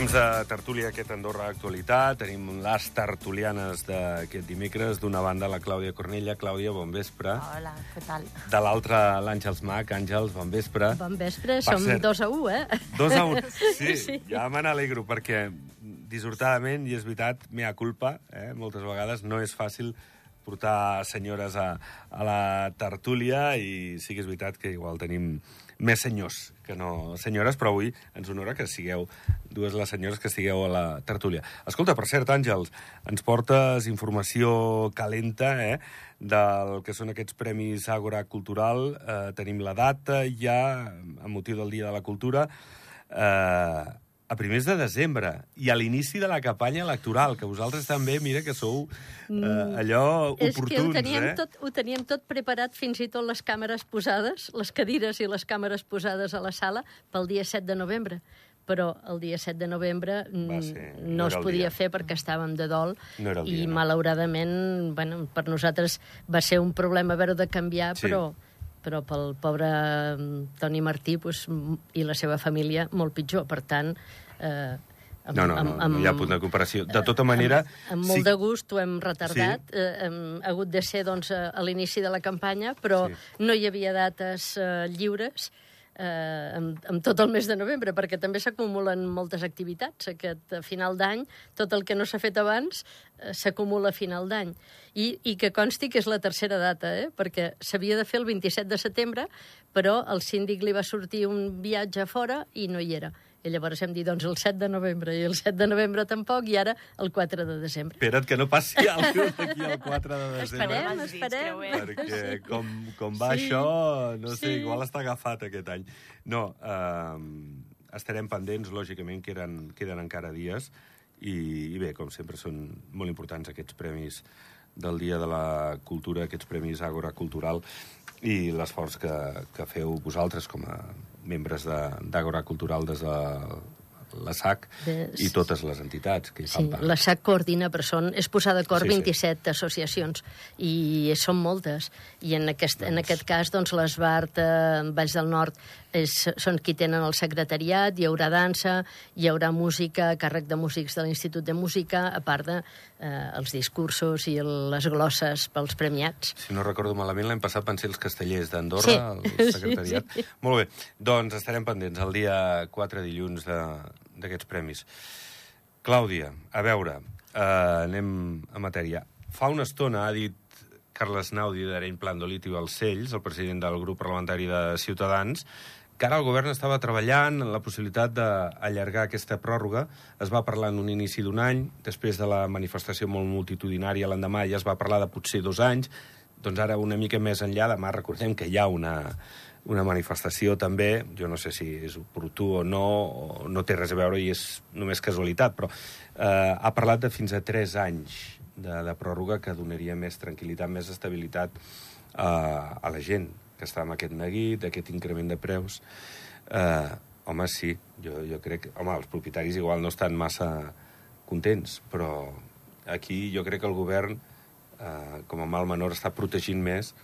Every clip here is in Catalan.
Temps de tertúlia aquest Andorra Actualitat. Tenim les tertulianes d'aquest dimecres. D'una banda, la Clàudia Cornella. Clàudia, bon vespre. Hola, què tal? De l'altra, l'Àngels Mac. Àngels, bon vespre. Bon vespre, Per som cert, dos a un, eh? Dos a un. Sí, Sí. ja me n'alegro, perquè dissortadament, i és veritat, mea culpa, eh? moltes vegades no és fàcil portar senyores a, a la tertúlia i sí que és veritat que igual tenim més senyors que no senyores, però avui ens honora que sigueu dues les senyores que estigueu a la tertúlia. Escolta, per cert, Àngels, ens portes informació calenta, eh?, del que són aquests Premis Àgora Cultural. Eh, tenim la data ja, amb motiu del Dia de la Cultura, eh, a primers de desembre i a l'inici de la campanya electoral, que vosaltres també, mira, que sou eh, allò És que ho oportuns, teníem, eh? tot, ho teníem tot preparat, fins i tot les càmeres posades, les cadires i les càmeres posades a la sala pel dia 7 de novembre. Però el dia 7 de novembre mm, Va ser- no no, es podia dia. fer perquè estàvem de dol No el i dia, no. malauradament bueno, per nosaltres va ser un problema haver-ho de canviar, Sí. però però pel pobre mm, Toni Martí pues, mm, i la seva família molt pitjor. Per tant, eh, amb, No, no, no, no hi ha punt de comparació. De tota manera... amb, amb molt sí- de gust ho hem retardat. Sí. Eh, hem hagut de ser doncs, a, a l'inici de la campanya, però sí. no hi havia dates eh, lliures eh, amb, amb tot el mes de novembre, perquè també s'acumulen moltes activitats. Aquest a final d'any, tot el que no s'ha fet abans eh, s'acumula a final d'any. I, I que consti que és la tercera data, eh? perquè s'havia de fer el 27 de setembre, però el síndic li va sortir un viatge fora i no hi era. I llavors hem dit, doncs, el 7 de novembre, i el 7 de novembre tampoc, i ara el 4 de desembre. Espera't que no passi alguna d'aquí al 4 de desembre. Esperem, esperem. perquè com, com va Sí, això, no sé, sí. igual està agafat aquest any. No, eh, estarem pendents, lògicament, queden, queden encara dies, i, i bé, com sempre, són molt importants aquests premis del Dia de la Cultura, aquests premis Àgora Cultural, i l'esforç que, que feu vosaltres com a membres de- d'Àgora Cultural des de la SAC i totes les entitats que hi fan Sí, part. la SAC coordina, però són, és posar d'acord Sí, sí. 27 associacions, i són moltes. I en aquest, en Doncs- aquest cas, doncs, l'Esbart, eh, Valls del Nord, és, són qui tenen el secretariat, hi haurà dansa, hi haurà música càrrec de músics de l'Institut de Música, a part de eh, els discursos i el, les glosses pels premiats. Si no recordo malament, l'any passat van ser els castellers d'Andorra, Sí. el secretariat. Sí, sí. Molt bé, doncs estarem pendents el dia 4 dilluns de- d'aquests premis. Clàudia, a veure, eh, anem a matèria. Fa una estona ha dit Carles Naudi d'Areny Plandolit i Balcells, el president del grup parlamentari de Ciutadans, que ara el govern estava treballant en la possibilitat d'allargar aquesta pròrroga. Es va parlar en un inici d'un any, després de la manifestació molt multitudinària l'endemà ja es va parlar de potser dos anys, doncs ara una mica més enllà, demà recordem que hi ha una, una manifestació també, jo no sé si és oportú o no, o no té res a veure i és només casualitat, però eh, ha parlat de fins a tres anys de, de pròrroga que donaria més tranquil·litat, més estabilitat eh, a la gent que està amb aquest neguit, aquest increment de preus. Eh, home, sí, jo, jo crec... que- Home, els propietaris igual no estan massa contents, però aquí jo crec que el govern, eh, com a mal menor, està protegint més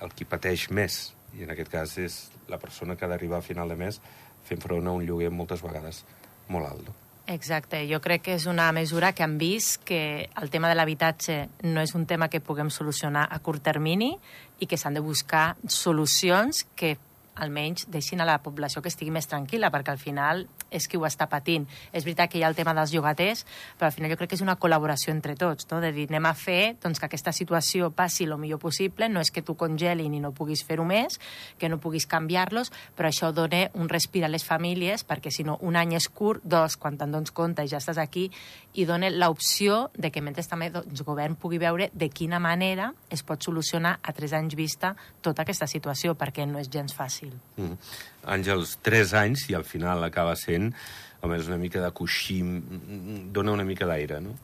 el qui pateix més. I en aquest cas és la persona que ha d'arribar a final de mes fent front a un lloguer moltes vegades molt alt. No? Exacte, jo crec que és una mesura que han vist que el tema de l'habitatge no és un tema que puguem solucionar a curt termini i que s'han de buscar solucions que almenys deixin a la població que estigui més tranquil·la, perquè al final és qui ho està patint. És veritat que hi ha el tema dels llogaters, però al final jo crec que és una col·laboració entre tots, no? de dir, anem a fer doncs, que aquesta situació passi el millor possible, no és que tu congelin i no puguis fer-ho més, que no puguis canviar-los, però això dona un respir a les famílies, perquè si no, un any és curt, dos, quan te'n dones compte ja estàs aquí, i dona l'opció de que mentre també doncs, el govern pugui veure de quina manera es pot solucionar a tres anys vista tota aquesta situació, perquè no és gens fàcil. Mm. Àngels, tres anys, i al final acaba sent és una mica de coixí, mm, dona una mica d'aire, no?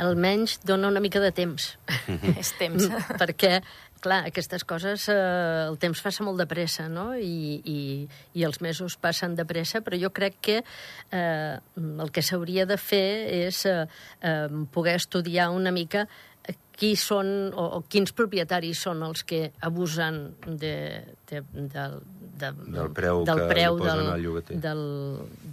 Almenys dona una mica de temps. és temps. perquè, clar, aquestes coses, eh, el temps passa molt de pressa, no? I, i, I els mesos passen de pressa, però jo crec que eh, el que s'hauria de fer és eh, eh, poder estudiar una mica qui són o, o quins propietaris són els que abusen de, de, de, de, Del preu del que preu li posen del, al llogater. del,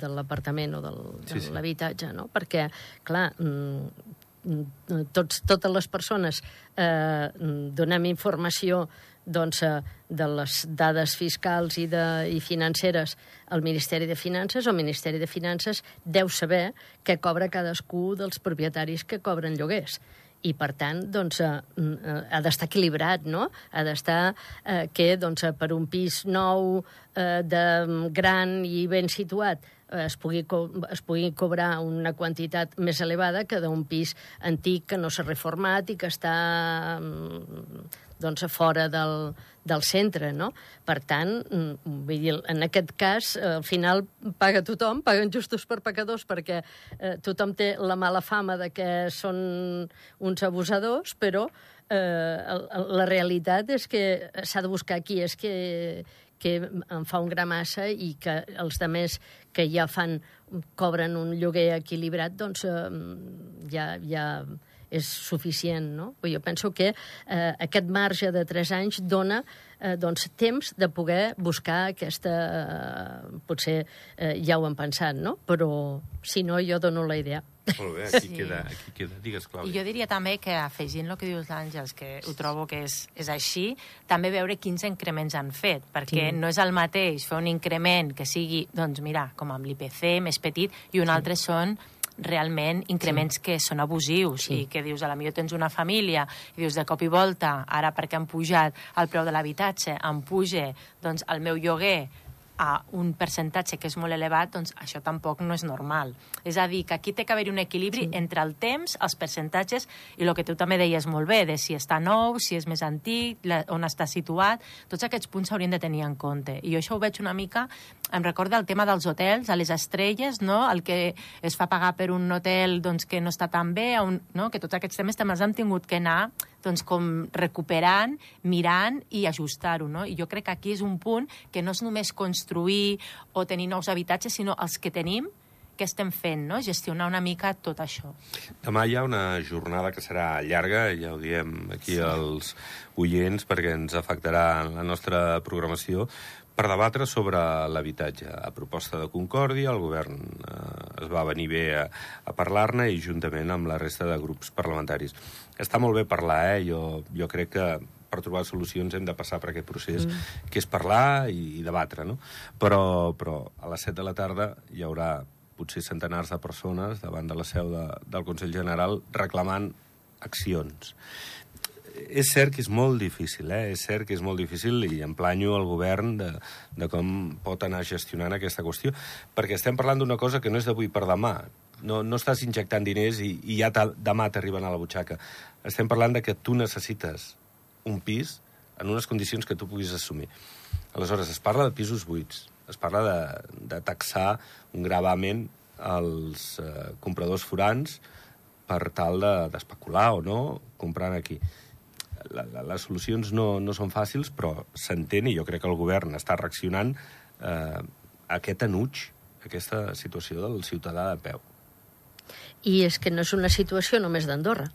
de l'apartament o del, de Sí, sí. l'habitatge, no? Perquè, clar, mm, mm, tots, totes les persones eh, donem informació doncs, eh, de les dades fiscals i, de, i financeres al Ministeri de Finances, o el Ministeri de Finances deu saber què cobra cadascú dels propietaris que cobren lloguers i, per tant, doncs, eh, eh, ha d'estar equilibrat, no? Ha d'estar eh, que, doncs, per un pis nou, eh, de gran i ben situat, es pugui, es pugui cobrar una quantitat més elevada que d'un pis antic que no s'ha reformat i que està mm, doncs, a fora del, del centre, no? Per tant, mm, vull dir, en aquest cas, eh, al final paga tothom, paguen justos per pecadors, perquè eh, tothom té la mala fama de que són uns abusadors, però eh, la realitat és que s'ha de buscar qui és que, que en fa un gra massa i que els de més que ja fan, cobren un lloguer equilibrat, doncs eh, ja, ja és suficient, no? Jo penso que eh, aquest marge de 3 anys dona eh, doncs, temps de poder buscar aquesta... Eh, potser eh, ja ho hem pensat, no? Però, si no, jo dono la idea. Molt bé, aquí, Sí. queda, aquí queda. Digues, I Clàudia. jo diria també que, afegint el que dius l'Àngels, que ho trobo que és, és així, també veure quins increments han fet, perquè Sí. no és el mateix fer un increment que sigui, doncs mira, com amb l'IPC, més petit, i un altre són realment increments sí. que són abusius Sí. i que dius, a la millor tens una família i dius de cop i volta, ara perquè han pujat el preu de l'habitatge, em puja doncs, el meu lloguer a un percentatge que és molt elevat, doncs això tampoc no és normal. És a dir, que aquí té que haver-hi un equilibri sí. entre el temps, els percentatges i el que tu també deies molt bé, de si està nou, si és més antic, la, on està situat, tots aquests punts s'haurien de tenir en compte. I jo això ho veig una mica, em recorda el tema dels hotels, a les estrelles, no? el que es fa pagar per un hotel doncs, que no està tan bé, un, no? que tots aquests temes també els hem tingut que anar doncs, com recuperant, mirant i ajustar-ho. No? I jo crec que aquí és un punt que no és només construir o tenir nous habitatges, sinó els que tenim, què estem fent, no? gestionar una mica tot això. Demà hi ha una jornada que serà llarga, ja ho diem aquí sí. als oients, perquè ens afectarà en la nostra programació, per debatre sobre l'habitatge. A proposta de Concòrdia, el govern eh, es va venir bé a, a parlar-ne i juntament amb la resta de grups parlamentaris. Està molt bé parlar, eh? Jo, jo crec que per trobar solucions hem de passar per aquest procés, mm. que és parlar i, i debatre, no? Però, però a les 7 de la tarda hi haurà potser centenars de persones davant de la seu de, del Consell General reclamant accions. És cert que és molt difícil, eh? és cert que és molt difícil i emplanyo al govern de, de com pot anar gestionant aquesta qüestió, perquè estem parlant d'una cosa que no és d'avui per demà. No, no estàs injectant diners i, i ja demà t'arriben a la butxaca. Estem parlant de que tu necessites un pis en unes condicions que tu puguis assumir. Aleshores, es parla de pisos buits, es parla de, de taxar un gravament als eh, compradors forans per tal de- d'especular o no comprant aquí. La, la, les solucions no, no són fàcils, però s'entén, i jo crec que el govern està reaccionant eh, a aquest enuig, a aquesta situació del ciutadà de peu. I és que no és una situació només d'Andorra.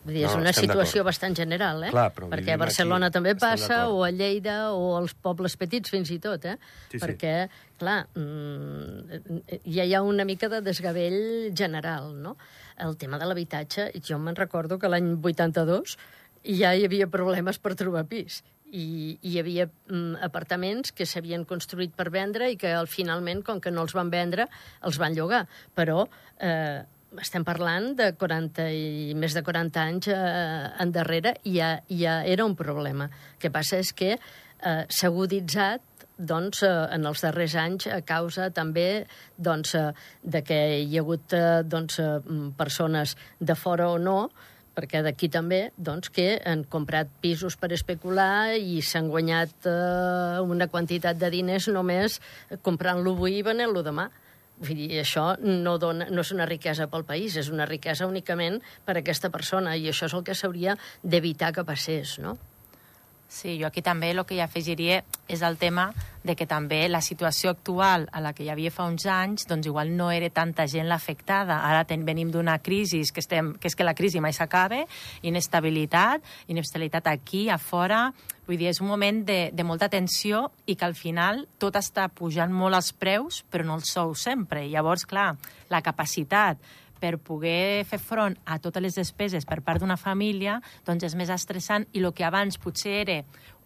Vull dir, és No, una situació bastant general, eh? Clar, Perquè a Barcelona aquí, també passa, o a Lleida, o als pobles petits fins i tot, eh? Sí, sí. Perquè, clar, mm, ja hi ha una mica de desgavell general, no? El tema de l'habitatge, jo me'n recordo que l'any 82 ja hi havia problemes per trobar pis i hi havia mm, apartaments que s'havien construït per vendre i que al finalment, com que no els van vendre, els van llogar. Però eh, estem parlant de 40 i més de 40 anys eh, endarrere i ja, ja era un problema. El que passa és que eh, s'ha aguditzat doncs, eh, en els darrers anys a causa també doncs, eh, de que hi ha hagut eh, doncs, eh, mm, persones de fora o no perquè d'aquí també, doncs, que han comprat pisos per especular i s'han guanyat eh, una quantitat de diners només comprant-lo avui i venent-lo demà. Vull dir, això no, dona, no és una riquesa pel país, és una riquesa únicament per a aquesta persona, i això és el que s'hauria d'evitar que passés, no? Sí, jo aquí també el que hi afegiria és el tema de que també la situació actual a la que hi havia fa uns anys, doncs igual no era tanta gent l'afectada. Ara ten, venim d'una crisi, que, estem, que és que la crisi mai s'acaba, inestabilitat, inestabilitat aquí, a fora... Vull dir, és un moment de, de molta tensió i que al final tot està pujant molt els preus, però no els sou sempre. Llavors, clar, la capacitat per poder fer front a totes les despeses per part d'una família, doncs és més estressant i el que abans potser era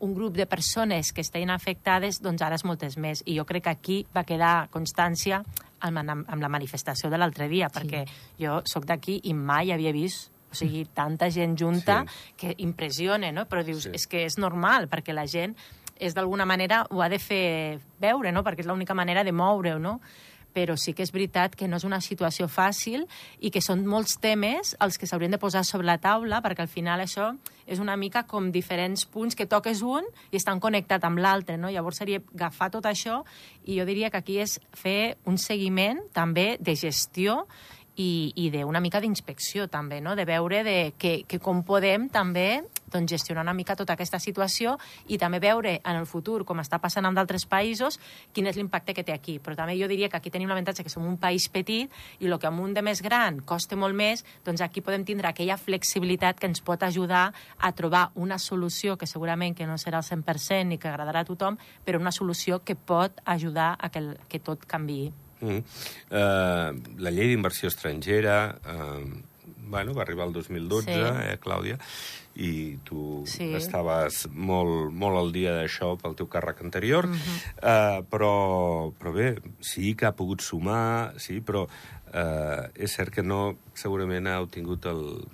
un grup de persones que estaven afectades, doncs ara és moltes més. I jo crec que aquí va quedar constància amb, amb, amb la manifestació de l'altre dia, sí. perquè jo sóc d'aquí i mai havia vist o sigui, tanta gent junta sí. que impressiona, no? Però dius, sí. és que és normal, perquè la gent és d'alguna manera ho ha de fer veure, no? Perquè és l'única manera de moure-ho, no? Però sí que és veritat que no és una situació fàcil i que són molts temes els que s'haurien de posar sobre la taula, perquè al final això és una mica com diferents punts que toques un i estan connectats amb l'altre, no? Llavors seria agafar tot això i jo diria que aquí és fer un seguiment també de gestió i, i d'una mica d'inspecció també, no? de veure de que, que com podem també doncs, gestionar una mica tota aquesta situació i també veure en el futur, com està passant en d'altres països, quin és l'impacte que té aquí. Però també jo diria que aquí tenim l'avantatge que som un país petit i el que amb un de més gran costa molt més, doncs aquí podem tindre aquella flexibilitat que ens pot ajudar a trobar una solució que segurament que no serà al 100% ni que agradarà a tothom, però una solució que pot ajudar a que, el, que tot canvi. Mm. Uh, la llei d'inversió estrangera uh, bueno, va arribar el 2012, sí. eh, Clàudia, i tu sí. estaves molt, molt al dia d'això pel teu càrrec anterior, mm -hmm. uh, però, però bé, sí que ha pogut sumar, sí, però uh, és cert que no, segurament ha obtingut el,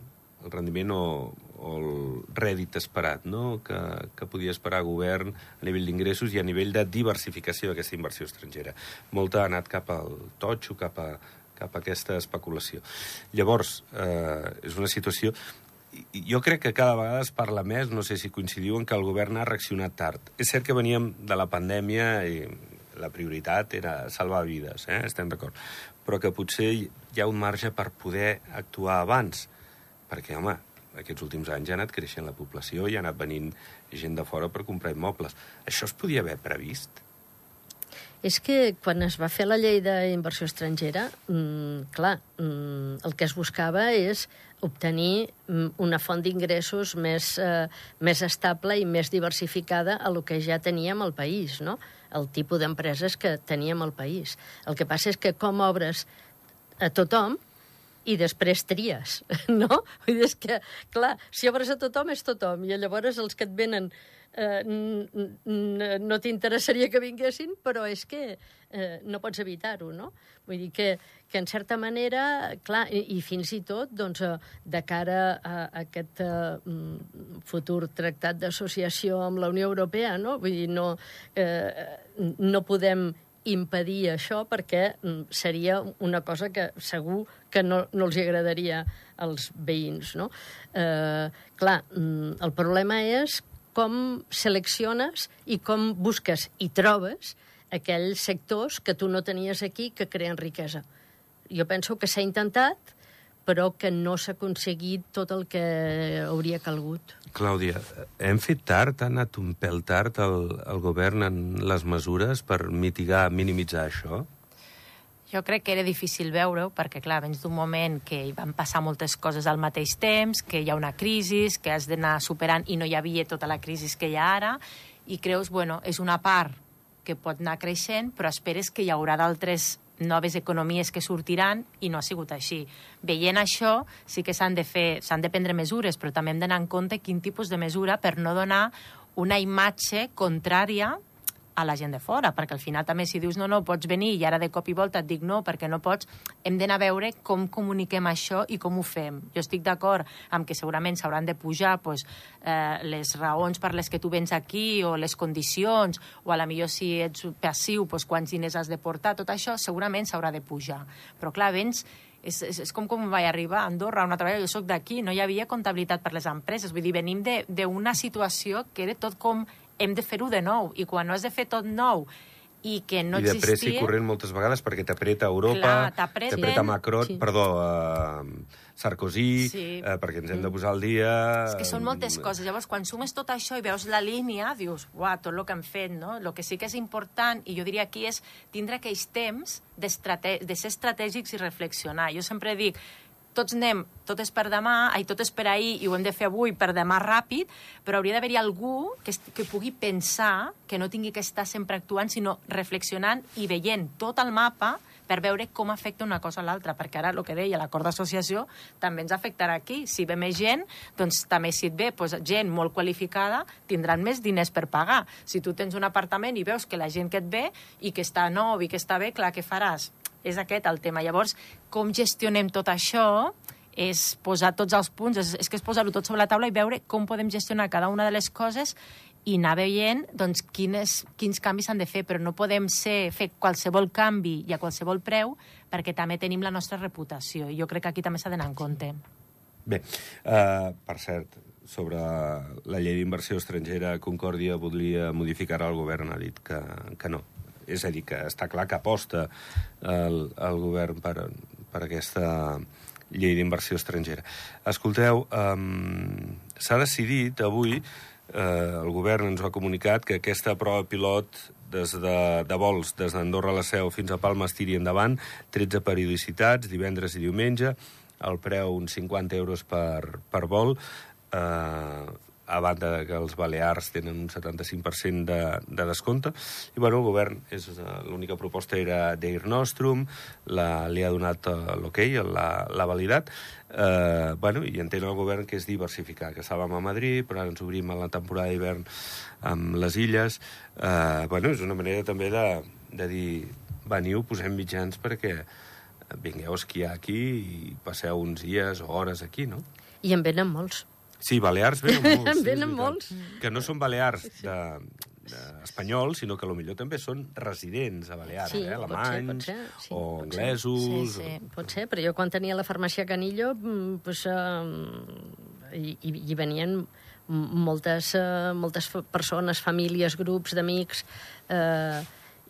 el rendiment o, o el rèdit esperat no? que, que podia esperar govern a nivell d'ingressos i a nivell de diversificació d'aquesta inversió estrangera. Molta ha anat cap al totxo, cap a, cap a aquesta especulació. Llavors, eh, és una situació... Jo crec que cada vegada es parla més, no sé si coincidiu, en que el govern ha reaccionat tard. És cert que veníem de la pandèmia i la prioritat era salvar vides, eh? estem d'acord, però que potser hi ha un marge per poder actuar abans, perquè, home, aquests últims anys ha anat creixent la població i ha anat venint gent de fora per comprar immobles. Això es podia haver previst? És que quan es va fer la llei d'inversió estrangera, mmm, clar, mmm, el que es buscava és obtenir mm, una font d'ingressos més, eh, més estable i més diversificada a lo que ja teníem al país, no? el tipus d'empreses que teníem al país. El que passa és que com obres a tothom, i després tries, no? Vull dir, és que, clar, si obres a tothom és tothom, i llavors els que et venen eh, no t'interessaria que vinguessin, però és que eh, no pots evitar-ho, no? Vull dir que, que en certa manera, clar, i, i fins i tot, doncs, eh, de cara a, a aquest eh, futur tractat d'associació amb la Unió Europea, no? Vull dir, no, eh, no podem impedir això perquè mm, seria una cosa que segur que no, no els agradaria als veïns. No? Eh, clar, mm, el problema és com selecciones i com busques i trobes aquells sectors que tu no tenies aquí que creen riquesa. Jo penso que s'ha intentat, però que no s'ha aconseguit tot el que hauria calgut. Clàudia, hem fet tard, ha anat un pèl tard el, el govern en les mesures per mitigar, minimitzar això? Jo crec que era difícil veure-ho, perquè, clar, vens d'un moment que hi van passar moltes coses al mateix temps, que hi ha una crisi, que has d'anar superant i no hi havia tota la crisi que hi ha ara, i creus, bueno, és una part que pot anar creixent, però esperes que hi haurà d'altres noves economies que sortiran i no ha sigut així. Veient això, sí que s'han de fer, s'han de prendre mesures, però també hem d'anar en compte quin tipus de mesura per no donar una imatge contrària a la gent de fora, perquè al final també si dius no, no, pots venir i ara de cop i volta et dic no, perquè no pots, hem d'anar a veure com comuniquem això i com ho fem. Jo estic d'acord amb que segurament s'hauran de pujar pues, eh, les raons per les que tu vens aquí o les condicions, o a la millor si ets passiu, pues, quants diners has de portar, tot això segurament s'haurà de pujar. Però clar, vens és, és, és com com vaig arribar a Andorra una vegada, jo sóc d'aquí, no hi havia comptabilitat per les empreses, vull dir, venim d'una situació que era tot com hem de fer-ho de nou, i quan no has de fer tot nou i que no I de pressa i existia... corrent moltes vegades perquè t'apreta Europa, t'apreta Macron, Sí. perdó, uh, Sarkozy, Sí. uh, perquè ens hem de posar al dia... És que són moltes coses. Llavors, quan sumes tot això i veus la línia, dius, uah, tot el que han fet, no? El que sí que és important, i jo diria aquí, és tindre aquells temps de ser estratègics i reflexionar. Jo sempre dic, tots anem, tot és per demà, ai, tot és per ahir i ho hem de fer avui per demà ràpid, però hauria d'haver-hi algú que, que pugui pensar, que no tingui que estar sempre actuant, sinó reflexionant i veient tot el mapa per veure com afecta una cosa a l'altra, perquè ara el que deia l'acord d'associació també ens afectarà aquí. Si ve més gent, doncs també si et ve doncs, gent molt qualificada, tindran més diners per pagar. Si tu tens un apartament i veus que la gent que et ve i que està nou i que està bé, clar, què faràs? És aquest el tema. Llavors, com gestionem tot això és posar tots els punts, és, és que és posar-ho tot sobre la taula i veure com podem gestionar cada una de les coses i anar veient doncs, quines, quins canvis s'han de fer, però no podem ser, fer qualsevol canvi i a qualsevol preu perquè també tenim la nostra reputació i jo crec que aquí també s'ha d'anar en compte. Bé, uh, per cert, sobre la llei d'inversió estrangera, Concòrdia voldria modificar el govern, ha dit que, que no. És a dir, que està clar que aposta el, el govern per, per aquesta llei d'inversió estrangera. Escolteu, um, s'ha decidit avui, eh, el govern ens ho ha comunicat, que aquesta prova pilot des de, de vols des d'Andorra a la Seu fins a Palma es tiri endavant, 13 periodicitats, divendres i diumenge, el preu uns 50 euros per, per vol, eh, a banda de que els Balears tenen un 75% de, de descompte. I, bueno, el govern, és eh, l'única proposta era d'Air Nostrum, la, li ha donat eh, l'hoquei, okay, l'ha validat, eh, bueno, i entén el govern que és diversificar, que estàvem a Madrid, però ara ens obrim a la temporada d'hivern amb les illes. Eh, bueno, és una manera també de, de dir, veniu, posem mitjans perquè vingueu a esquiar aquí i passeu uns dies o hores aquí, no? I en venen molts. Sí, Balears venen molts. En venen molts. Que no són Balears de, de espanyols, sinó que millor també són residents a Balears, Sí, eh? ser, alemanys pot ser, sí, o ser. anglesos. Sí, sí. Pot ser, però jo quan tenia la farmàcia Canillo, mm, pues, uh, hi, hi hi venien moltes, uh, moltes persones, famílies, grups d'amics, uh,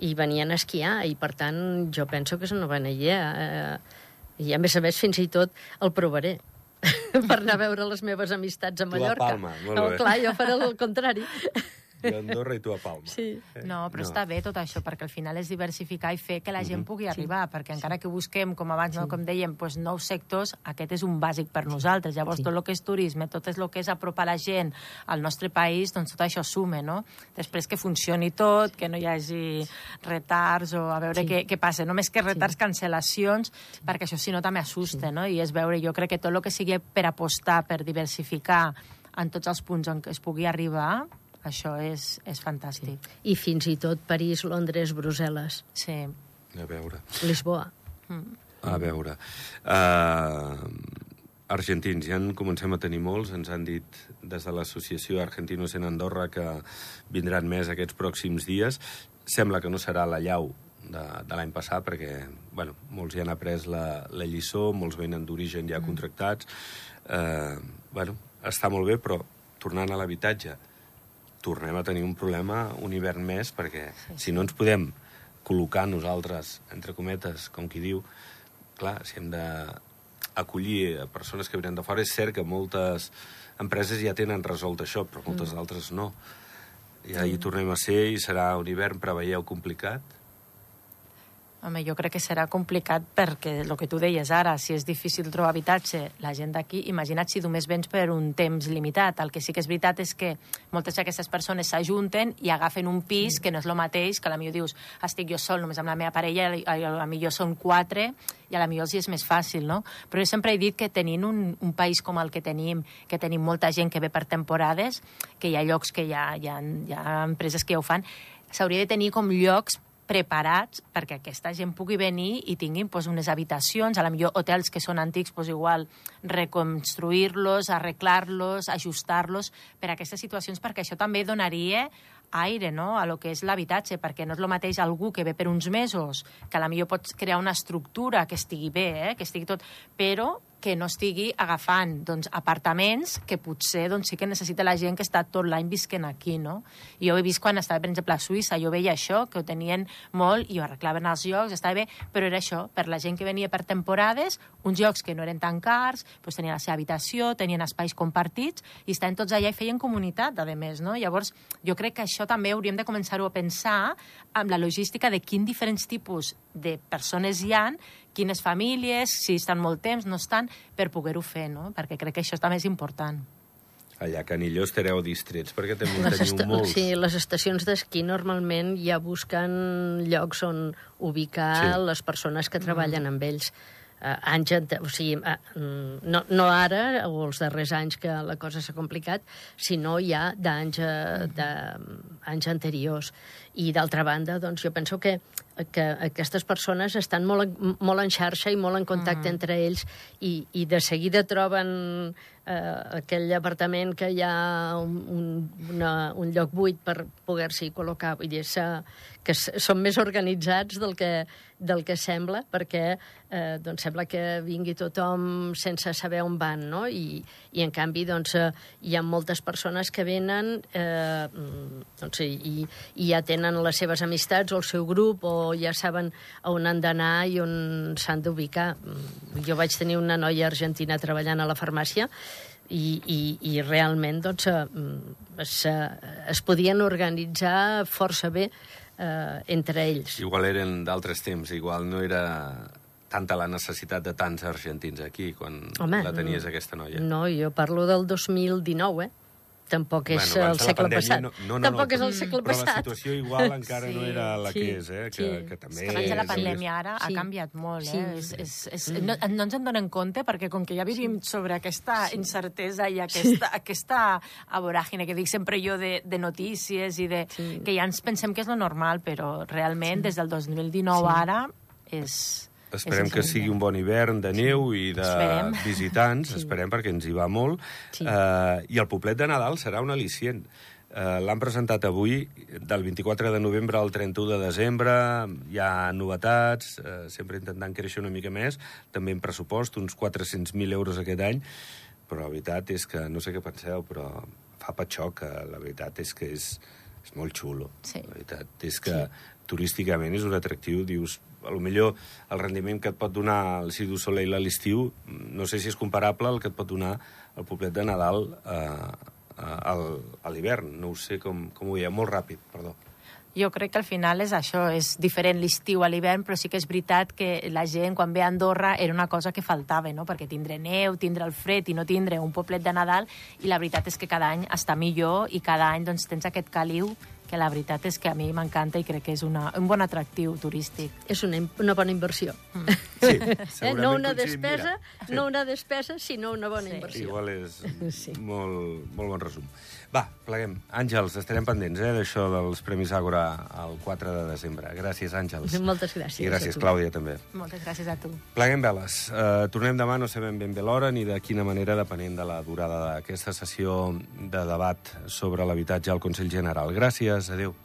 i venien a esquiar, i per tant jo penso que és una bona idea. Uh, I a més a més, fins i tot el provaré per anar a veure les meves amistats a Tu a Mallorca. Palma, molt no, bé. clar, jo faré el contrari. Jo a Andorra i tu a Palma. Sí. No, però No. està bé tot això, perquè al final és diversificar i fer que la gent pugui arribar, perquè encara que busquem, com abans, no, com dèiem, doncs, nous sectors, aquest és un bàsic per nosaltres. Llavors, Sí. tot el que és turisme, tot és el que és apropar la gent al nostre país, doncs tot això sume, no? Després que funcioni tot, que no hi hagi retards o a veure Sí. què, què passa. Només que retards, cancel·lacions, perquè això si no també assusta, no? I és veure, jo crec que tot el que sigui per apostar, per diversificar en tots els punts on es pugui arribar, això és, és fantàstic. I fins i tot París, Londres, Brussel·les, Sí. A veure. Lisboa. A veure. Uh, argentins, ja en comencem a tenir molts. Ens han dit des de l'associació Argentinos en Andorra que vindran més aquests pròxims dies. Sembla que no serà la llau de, de l'any passat, perquè bueno, molts ja han après la, la lliçó, molts venen d'origen ja contractats. Eh, bueno, està molt bé, però tornant a l'habitatge, tornem a tenir un problema un hivern més, perquè si no ens podem col·locar nosaltres, entre cometes, com qui diu, clar, si hem de acollir a persones que venen de fora, és cert que moltes empreses ja tenen resolt això, però moltes mm. altres no. I ahir tornem a ser i serà un hivern, preveieu, complicat. Home, jo crec que serà complicat perquè el que tu deies ara, si és difícil trobar habitatge, la gent d'aquí, imagina't si només vens per un temps limitat. El que sí que és veritat és que moltes d'aquestes persones s'ajunten i agafen un pis que no és el mateix, que a la millor dius, estic jo sol només amb la meva parella, i a la millor són quatre, i a la millor els és més fàcil, no? Però jo sempre he dit que tenint un, un país com el que tenim, que tenim molta gent que ve per temporades, que hi ha llocs que hi ha, hi ha, hi ha empreses que ja ho fan, s'hauria de tenir com llocs preparats perquè aquesta gent pugui venir i tinguin pues, unes habitacions, a la millor hotels que són antics, pues, igual reconstruir-los, arreglar-los, ajustar-los per a aquestes situacions, perquè això també donaria aire no? a lo que és l'habitatge, perquè no és el mateix algú que ve per uns mesos, que a la millor pots crear una estructura que estigui bé, eh? que estigui tot, però que no estigui agafant doncs, apartaments que potser doncs, sí que necessita la gent que està tot l'any visquent aquí, no? Jo he vist quan estava, per exemple, a Suïssa, jo veia això, que ho tenien molt i ho arreglaven els llocs, estava bé, però era això, per la gent que venia per temporades, uns llocs que no eren tan cars, doncs tenien la seva habitació, tenien espais compartits i estaven tots allà i feien comunitat, a més, no? Llavors, jo crec que això també hauríem de començar-ho a pensar amb la logística de quin diferents tipus de persones hi han quines famílies, si estan molt temps, no estan, per poder-ho fer, no? Perquè crec que això també és important. Allà a Canilló estareu distrets, perquè també les teniu molts. Sí, les estacions d'esquí normalment ja busquen llocs on ubicar Sí. les persones que treballen amb ells. Uh, anys, o sigui, uh, no, no ara, o els darrers anys que la cosa s'ha complicat, sinó ja d'anys uh, de, anys anteriors. I d'altra banda, doncs, jo penso que, que aquestes persones estan molt, molt en xarxa i molt en contacte mm. entre ells i, i de seguida troben eh, aquell apartament que hi ha un, un, una, un lloc buit per poder-s'hi col·locar. Vull dir, s'ha- que són més organitzats del que, del que sembla, perquè eh, doncs sembla que vingui tothom sense saber on van, no? I, i en canvi, doncs, eh, hi ha moltes persones que venen eh, mm, doncs, i, i ja tenen les seves amistats o el seu grup o ja saben on han d'anar i on s'han d'ubicar. Mm, Jo vaig tenir una noia argentina treballant a la farmàcia i, i, i realment doncs, eh, mm, es, eh, es podien organitzar força bé eh, entre ells. Igual eren d'altres temps, igual no era tanta la necessitat de tants argentins aquí, quan Home, la tenies, aquesta noia. No, jo parlo del 2019, eh? Tampoc és Bueno, el segle pandèmia, passat. no- no, no, Tampoc no, és el però- segle però la passat. situació igual encara no Sí, era la que sí, és, eh? Que, sí. que també... És que abans de la és- pandèmia ara ha Sí. canviat molt, Sí. eh? És, és, és, no, no ens en donem compte perquè com que ja vivim sobre aquesta incertesa i aquesta, aquesta voràgine que dic sempre jo de, de notícies i de, Sí. que ja ens pensem que és lo normal, però realment des del 2019 ara és... Esperem que sigui un bon hivern de neu i de Esperem. visitants, sí. esperem perquè ens hi va molt. Sí. Uh, I el poblet de Nadal serà un al·licient. Uh, L'han presentat avui, del 24 de novembre al 31 de desembre, hi ha novetats, uh, sempre intentant créixer una mica més, també en pressupost, uns 400.000 euros aquest any, però la veritat és que, no sé què penseu, però fa patxoc, la veritat és que és, és molt xulo. Sí. La veritat és que sí. turísticament és un atractiu, dius, a lo millor el rendiment que et pot donar el Cirque du Soleil a l'estiu, no sé si és comparable al que et pot donar el poblet de Nadal eh, eh, a l'hivern. No ho sé com, com ho veia, molt ràpid, perdó. Jo crec que al final és això, és diferent l'estiu a l'hivern, però sí que és veritat que la gent, quan ve a Andorra, era una cosa que faltava, no? perquè tindre neu, tindre el fred i no tindre un poblet de Nadal, i la veritat és que cada any està millor i cada any doncs, tens aquest caliu que la veritat és que a mi m'encanta i crec que és una, un bon atractiu turístic. És una, una bona inversió. Sí, Eh? No una coincidim, despesa, mira. Sí. no una despesa, sinó una bona Sí. inversió. Igual és Sí. molt, molt bon resum. Va, pleguem. Àngels, estarem pendents eh, d'això dels Premis Àgora el 4 de desembre. Gràcies, Àngels. Moltes gràcies I gràcies. Clàudia, també. Moltes gràcies a tu. Pleguem veles. Uh, tornem demà, no sabem ben bé l'hora ni de quina manera, depenent de la durada d'aquesta sessió de debat sobre l'habitatge al Consell General. Gràcies, adeu.